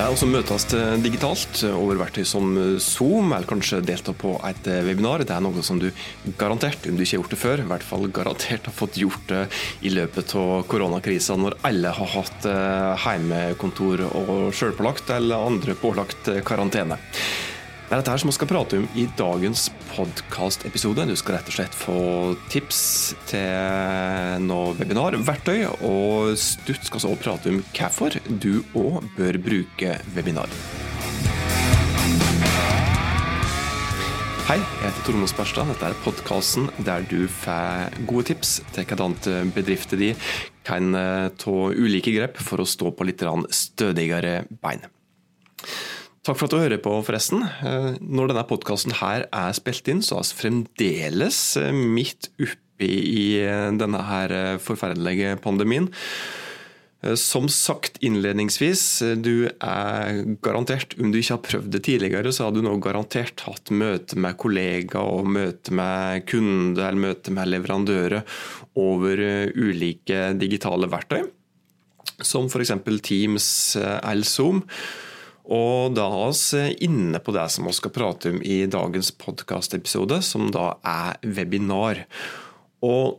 Det er også møtes digitalt over verktøy som Zoom, eller kanskje delta på et webinar. Det er noe som du garantert, om du ikke har gjort det før, i hvert fall garantert har fått gjort det i løpet av koronakrisa, når alle har hatt hjemmekontor og sjølpålagt eller andre pålagt karantene. Det er dette her som vi skal prate om i dagens podkastepisode. Du skal rett og slett få tips til noe webinar, verktøy, og Stutt skal så prate om hvorfor du òg bør bruke webinar. Hei, jeg heter Tormod Sperstad. Dette er podkasten der du får gode tips til hvordan bedrifter din kan ta ulike grep for å stå på litt stødigere bein. Takk for at du hører på, forresten. Eh, når denne podkasten her er spilt inn, så er vi fremdeles eh, midt oppi i eh, denne her forferdelige pandemien. Som sagt innledningsvis, du er garantert, om du ikke har prøvd det tidligere, så har du nå garantert hatt møte med kollegaer og møte med kunder eller møte med leverandører over ulike digitale verktøy, som f.eks. Teams eller Zoom. Og da er vi inne på det som vi skal prate om i dagens podkastepisode, som da er webinar. Og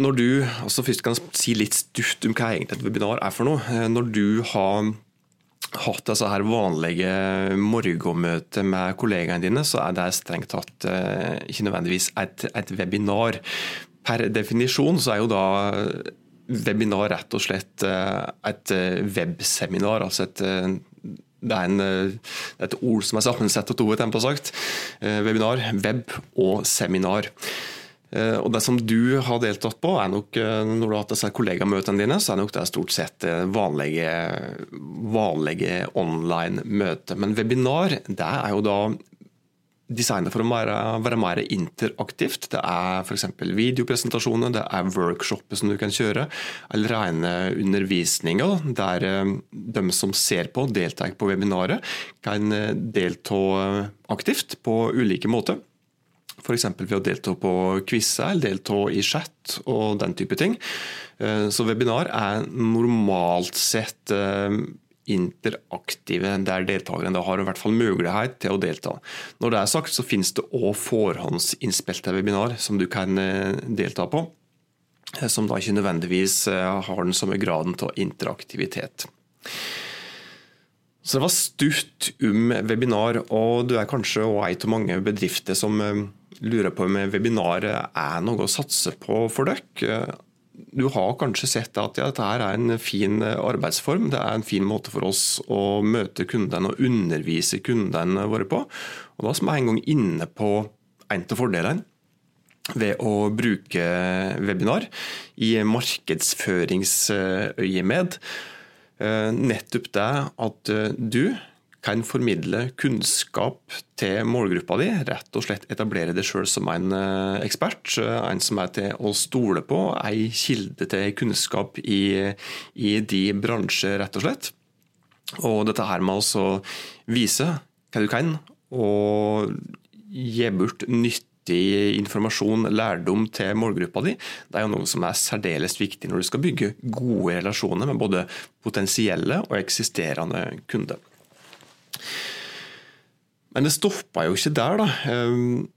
når du, altså Først kan si litt stuft om hva egentlig et webinar er for noe. Eh, når du har hatt disse her vanlige morgenmøter med kollegaene dine, så er det strengt tatt eh, ikke nødvendigvis et, et webinar. Per definisjon så er jo da webinar rett og slett eh, et webseminar, altså et det er, en, eh, et ord som er sammensatt av to tempo sagt. Eh, webinar, web og seminar. Eh, og Det som du har deltatt på, er nok, når du har hatt disse kollegamøtene dine, så er nok det stort sett vanlige, vanlige online møter. Men webinar det er jo da designet for å være, være, mer interaktivt. Det er f.eks. videopresentasjoner, det er workshoper som du kan kjøre, eller rene undervisninger der eh, de som ser på, deltar på webinaret, kan eh, delta aktivt på ulike måter. F.eks. ved å delta på quizer delta i chat og den type ting. Eh, så webinar er normalt sett interaktive, der deltakerne har i hvert fall mulighet til å delta. Når det er sagt, så finnes det òg forhåndsinnspilte webinar som du kan eh, delta på, eh, som da ikke nødvendigvis eh, har den samme graden av interaktivitet. Så det var stutt om webinar, og du er kanskje ei av mange bedrifter som lurer på om webinar er noe å satse på for dere du har kanskje sett at ja, dette er en fin arbeidsform. Det er en fin måte for oss å møte kundene og undervise kundene våre på. Og Da er vi en gang inne på en av fordelene ved å bruke webinar i markedsføringsøyemed. Eh, nettopp det at du kan formidle kunnskap til målgruppa di. Rett og slett etablere deg sjøl som en eh, ekspert. En som er til å stole på. Ei kilde til kunnskap i, i de bransjer, rett og slett. Og dette her med å vise hva du kan, og gi bort nyttig informasjon, lærdom til målgruppa di, det er jo noe som er særdeles viktig når du skal bygge gode relasjoner med både potensielle og eksisterende kunder. Men det stoppa jo ikke der, da. Ehm,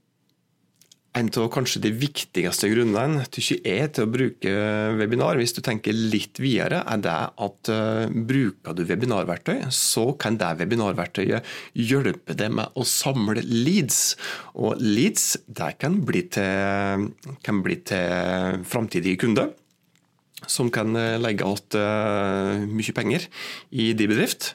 en av kanskje de viktigste grunnene til er til å bruke webinar, hvis du tenker litt videre, er det at uh, bruker du webinarverktøy, så kan det webinarverktøyet hjelpe deg med å samle leads. Og leads det kan bli til, kan bli til framtidige kunder. Som kan eh, legge igjen uh, mye penger i din bedrift.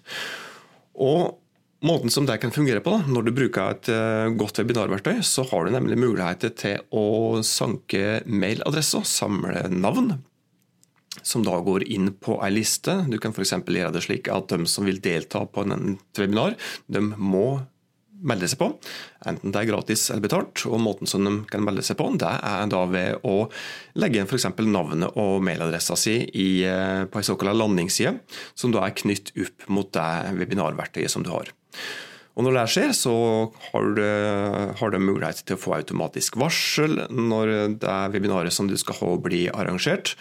Og Måten som det kan fungere på, da, når du bruker et uh, godt webinarverktøy, så har du nemlig muligheter til å sanke mailadresser, samle navn, som da går inn på ei liste. Du kan f.eks. gjøre det slik at de som vil delta på en webinar, de må melde seg på, enten det er gratis eller betalt. og Måten som de kan melde seg på, det er da ved å legge inn f.eks. navnet og mailadressa si i, eh, på en såkalt landingsside, som da er knytt opp mot det webinarverktøyet som du har. Og Når det skjer, så har du, har du, mulighet til å få automatisk varsel når det er webinaret som du skal ha bli arrangert.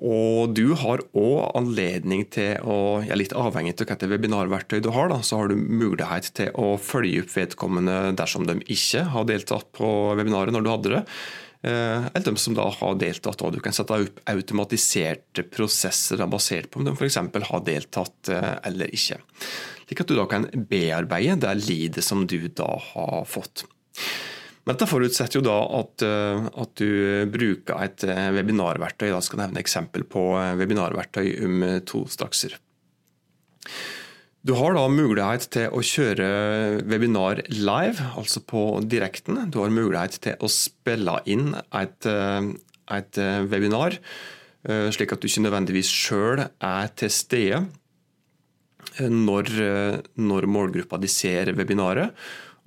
Og du har òg anledning til å, ja, litt avhengig av hvilket webinarverktøy du har, da, så har du mulighet til å følge opp vedkommende dersom de ikke har deltatt på webinaret når du hadde det. Eh, eller de som da har deltatt. og Du kan sette opp automatiserte prosesser basert på om de f.eks. har deltatt eh, eller ikke. Slik at du da kan bearbeide det lidet som du da har fått. Men dette forutsetter jo da at, eh, at du bruker et eh, webinarverktøy. Da skal jeg nevne eksempel på eh, webinarverktøy om to strakser. Du har da mulighet til å kjøre webinar live, altså på direkten. Du har mulighet til å spille inn et, et webinar, slik at du ikke nødvendigvis sjøl er til stede når, når målgruppa de ser webinaret.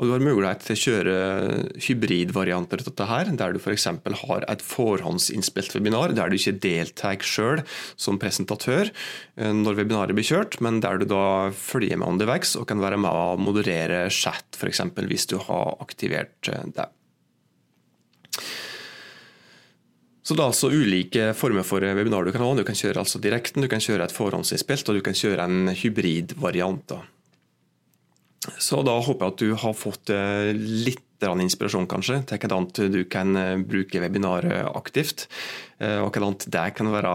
Og du har mulighet til å kjøre hybridvarianter av dette, her, der du f.eks. har et forhåndsinnspilt webinar, der du ikke deltar sjøl som presentatør eh, når webinaret blir kjørt, men der du da følger med underveis og kan være med å moderere chat, f.eks. hvis du har aktivert eh, det. Så det er altså ulike former for webinar du kan ha. Du kan kjøre altså direkten, du kan kjøre et forhåndsinnspilt, og du kan kjøre en hybridvariant. Så da håper jeg at du har fått eh, litt inspirasjon kanskje, til hvordan du kan eh, bruke webinaret aktivt. Eh, og hvordan det kan være,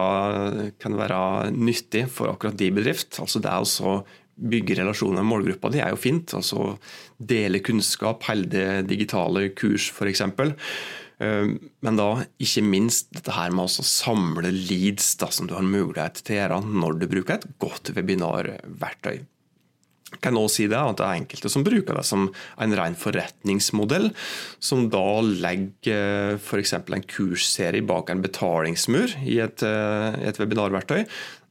kan være nyttig for akkurat din bedrift. Altså det å bygge relasjoner med målgruppa di er jo fint. altså Dele kunnskap, holde digitale kurs f.eks. Men da ikke minst dette her med å samle leads da, som du har mulighet til å gjøre når du bruker et godt webinarverktøy kan også si det, at det er enkelte som bruker det som en ren forretningsmodell, som da legger f.eks. en kursserie bak en betalingsmur i et, eh, et webinarverktøy,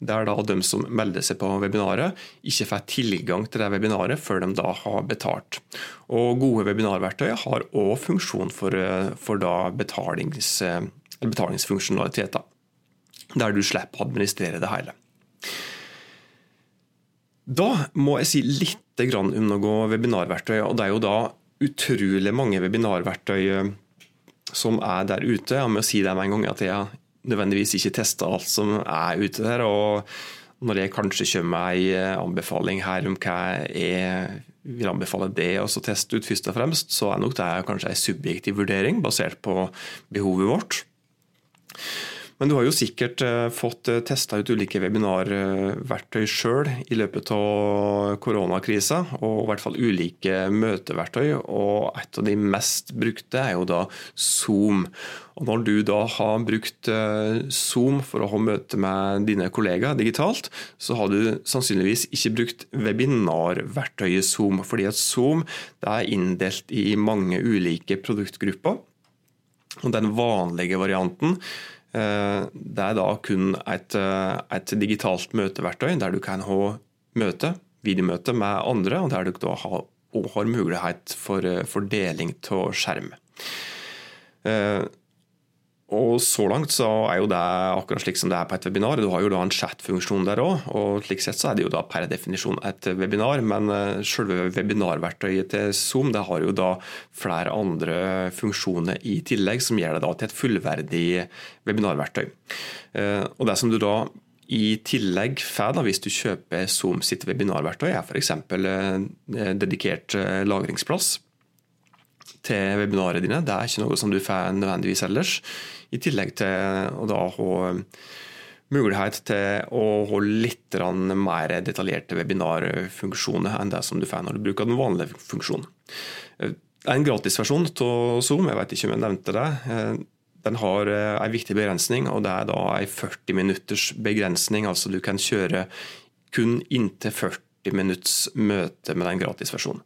der da de som melder seg på webinaret, ikke får tilgang til det webinaret før de da har betalt. Og Gode webinarverktøy har òg funksjon for, eh, for betalings, eh, betalingsfunksjonaliteter, der du slipper å administrere det hele. Da må jeg si litt om noe webinarverktøy. og Det er jo da utrolig mange webinarverktøy eh, som er der ute. Jeg må si det med en gang at jeg nødvendigvis ikke tester alt som er ute der. og Når jeg kanskje kommer med en eh, anbefaling her om hva jeg vil anbefale det å teste ut, først og fremst, så er nok det kanskje en subjektiv vurdering basert på behovet vårt. Men du har jo sikkert eh, fått eh, testa ut ulike webinarverktøy sjøl i løpet av koronakrisa, og i hvert fall ulike møteverktøy. Og et av de mest brukte er jo da Zoom. Og når du da har brukt eh, Zoom for å ha møte med dine kollegaer digitalt, så har du sannsynligvis ikke brukt webinarverktøyet Zoom, fordi at Zoom er inndelt i mange ulike produktgrupper. Og Den vanlige varianten det er da kun et, eh, et, digitalt møteverktøy der du kan ha møte, videomøte med andre, og der du da har, har mulighet for, eh, for deling av skjerm. Og Så langt så er jo det akkurat slik som det er på et webinar. Du har jo da en chat-funksjon der òg, og slik sett så er det jo da per definisjon et webinar. Men eh, selve webinarverktøyet til Zoom det har jo da flere andre funksjoner i tillegg, som gjør det da til et fullverdig webinarverktøy. Eh, og det som du da i tillegg får hvis du kjøper Zoom sitt webinarverktøy, er f.eks. Eh, dedikert lagringsplass til webinarene dine. Det er ikke noe som du får nødvendigvis ellers. I tillegg til å da ha mulighet til å ha litt mer detaljerte webinarfunksjoner enn det som du får når du bruker den vanlige funksjonen. Er en gratisversjon av Zoom, jeg vet ikke om jeg nevnte det. Den har en viktig begrensning, og det er da en 40 minutters begrensning. Altså du kan kjøre kun inntil 40 minutts møte med den gratisversjonen.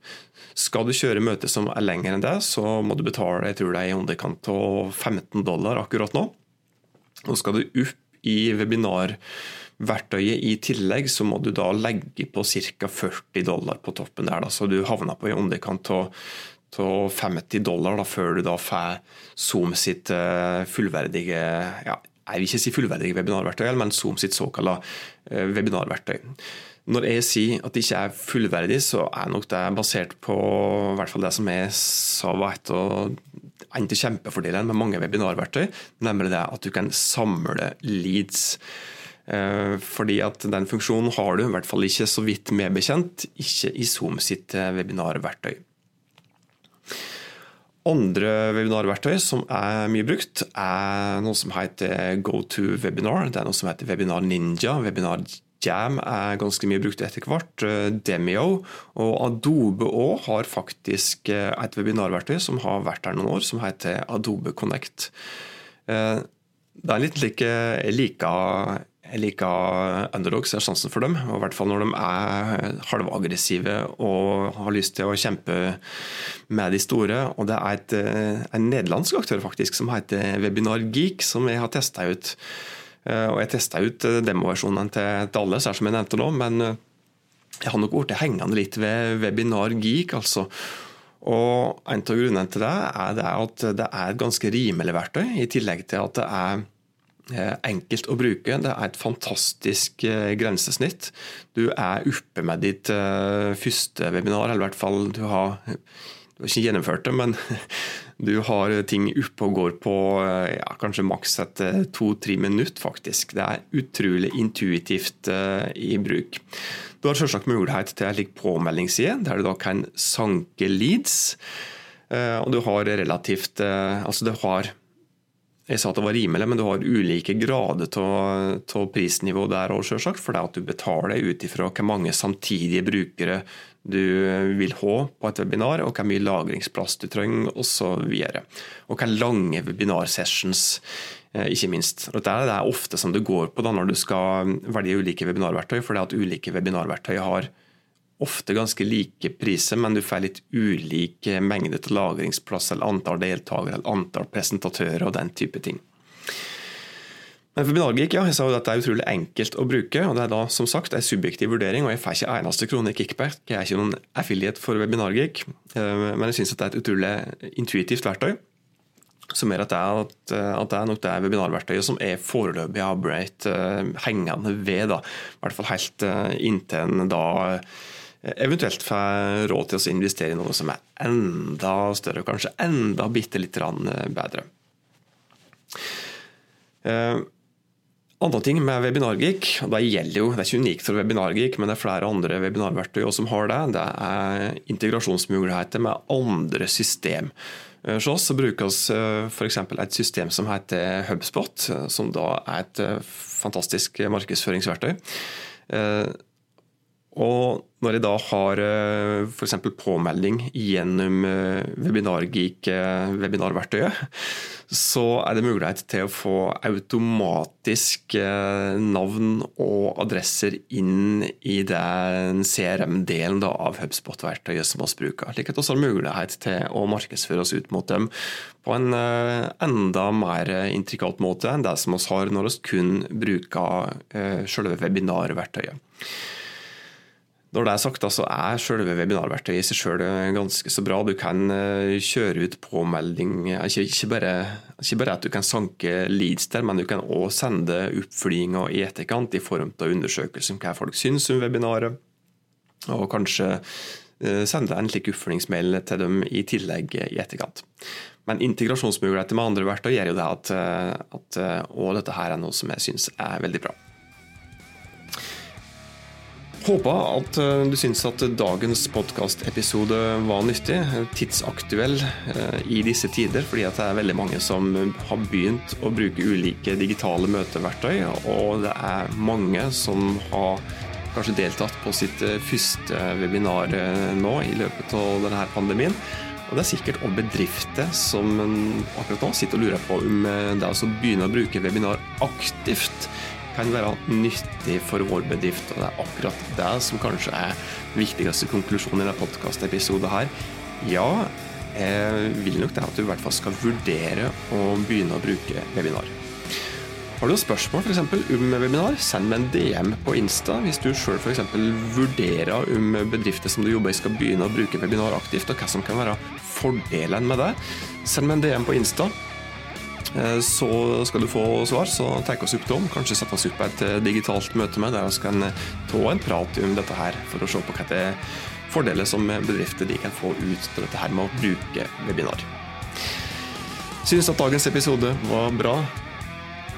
Skal du kjøre møte som er lenger enn det, så må du betale jeg tror det er i underkant av 15 dollar akkurat nå. Og skal du opp i webinarverktøyet i tillegg, så må du da legge på ca. 40 dollar på toppen der. Da. Så du havner på i underkant av 50 dollar da, før du da får Zoom sitt eh, fullverdige ja, jeg vil ikke si fullverdige webinarverktøy, men Zoom sitt såkalte eh, webinarverktøy. Når jeg sier at det ikke er fullverdig, så er nok det basert på hvert fall det som jeg sa var et av en av kjempefordelene med mange webinarverktøy, nemlig det at du kan samle leads. Eh, fordi at den funksjonen har du, i hvert fall ikke så vidt meg bekjent, ikke i Zoom sitt eh, webinarverktøy. Andre webinarverktøy som er mye brukt, er noe som heter GoToWebinar. Det er noe som heter Webinar Ninja. Webinar Jam er ganske mye brukt etter hvert. Eh, Demio og Adobe òg har faktisk et webinarverktøy som har vært der noen år, som heter Adobe Connect. Det er litt like jeg liker jeg liker underdogs, jeg har sansen for dem. Og I hvert fall når de er halvaggressive og har lyst til å kjempe med de store. Og Det er et, eh, en nederlandsk aktør faktisk som heter Webinar Geek, som jeg har testa ut. Eh, og Jeg testa ut demoversjonene demoversjonen til, til alle, som jeg nevnte nå. Men jeg har nok blitt hengende litt ved Webinar Geek. altså. Og En av grunnene til det er det at det er et ganske rimelig verktøy, i tillegg til at det er Eh, enkelt å bruke. Det er et fantastisk eh, grensesnitt. Du er oppe med ditt eh, første webinar, eller i hvert fall du har, du har ikke gjennomført det, men du har ting oppe og går på ja, kanskje maks etter to-tre minutter, faktisk. Det er utrolig intuitivt i bruk. Du har selvsagt mulighet til en påmeldingsside, der du da kan sanke leads. Og du har relativt Altså, du har jeg sa at det var rimelig, men du har ulike grader av prisnivå der òg, sjølsagt. For det at du betaler ut ifra hvor mange samtidige brukere du vil ha på et webinar, og hvor mye lagringsplass du trenger, osv. Og, og hvor lange webinarsessions, eh, ikke minst. Og det er ofte som det går på da når du skal velge ulike webinarverktøy, for det at ulike webinarverktøy har ofte ganske like priser, men du får litt ulik mengde til lagringsplass, eller antall deltakere, eller antall presentatører og den type ting. Men for Benalgik, ja, jeg sa jo at det er utrolig enkelt å bruke. og Det er da som sagt en subjektiv vurdering, og jeg får ikke eneste krone i kickback. Jeg er ikke noen affiliate for Webinargeek, eh, men jeg syns det er et utrolig intuitivt verktøy. Som gjør at det er, at det er nok det webinarverktøyet som er foreløpig har blitt eh, hengende ved. da, I hvert fall helt eh, inntil en da eventuelt får råd til å investere i noe som er enda større, kanskje enda bitte litt bedre. Eh, andre ting med Webinargeek, og det gjelder jo, det er ikke unikt for Webinargeek, men det er flere andre webinarverktøy som har det, det er integrasjonsmuligheter med andre system. Eh, hos oss brukes eh, f.eks. et system som heter Hubspot, som da er et fantastisk markedsføringsverktøy. Og når jeg da har eh, f.eks. påmelding gjennom eh, Webinargeek-webinarverktøyet, så er det mulighet til å få automatisk eh, navn og adresser inn i den CRM-delen av HubSpot-verktøyet som vi bruker. Slik at vi har mulighet til å markedsføre oss ut mot dem på en enda mer intrikat måte enn det som vi har når vi kun bruker selve webinarverktøyet. Når det er sagt, så er selve webinarverktøyet i seg selv ganske så bra. Du kan eh, kjøre ut påmelding. Ikke, ikke, bare, ikke bare at du kan sanke leads der, men du kan òg sende oppfølginger i etterkant i form av undersøkelser om hva folk syns om webinaret. Og kanskje eh, sende en slik oppfølgingsmail til dem i tillegg i etterkant. Men integrasjonsmuligheter med andre verktøy gjør jo det at, eh, at dette her er noe som jeg syns er veldig bra. Håper at eh, du syns at dagens podkastepisode var nyttig, tidsaktuell eh, i disse tider, fordi det er veldig mange som har begynt å bruke ulike digitale møteverktøy, og det er mange som har kanskje deltatt på sitt eh, første webinar nå i løpet av denne pandemien. Og det er sikkert også bedrifter som akkurat nå sitter og lurer på om det å begynne å bruke webinar aktivt kan være nyttig for vår bedrift. Og det er akkurat det som kanskje er viktigste konklusjonen i denne podkastepisoden her. Ja, jeg vil nok det at du i hvert fall skal vurdere å begynne å bruke webinar. Har du spørsmål for eksempel, om webinar, send meg en DM på Insta hvis du sjøl vurderer om bedrifter som du jobber i skal begynne å bruke webinar aktivt, og hva som kan være fordelen med det. Send meg en DM på Insta. Eh, så skal du få svar, så tenk oss opp til om. Kanskje sette oss opp et eh, digitalt møte med der vi kan eh, ta en prat om dette her, for å se på hva det er fordeler som bedrifter de kan få ut til dette her med å bruke webinar. Synes at dagens episode var bra.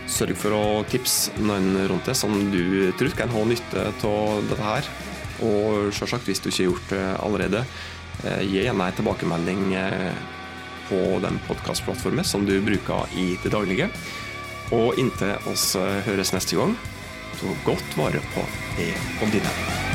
Sørg for å tipse noen rundt deg som du tror kan ha nytte av dette her. Og selvsagt, hvis du ikke har gjort det allerede, gi gjerne en tilbakemelding på den podkastplattformen som du bruker i det daglige. Og inntil oss høres neste gang, så godt vare på det og dine.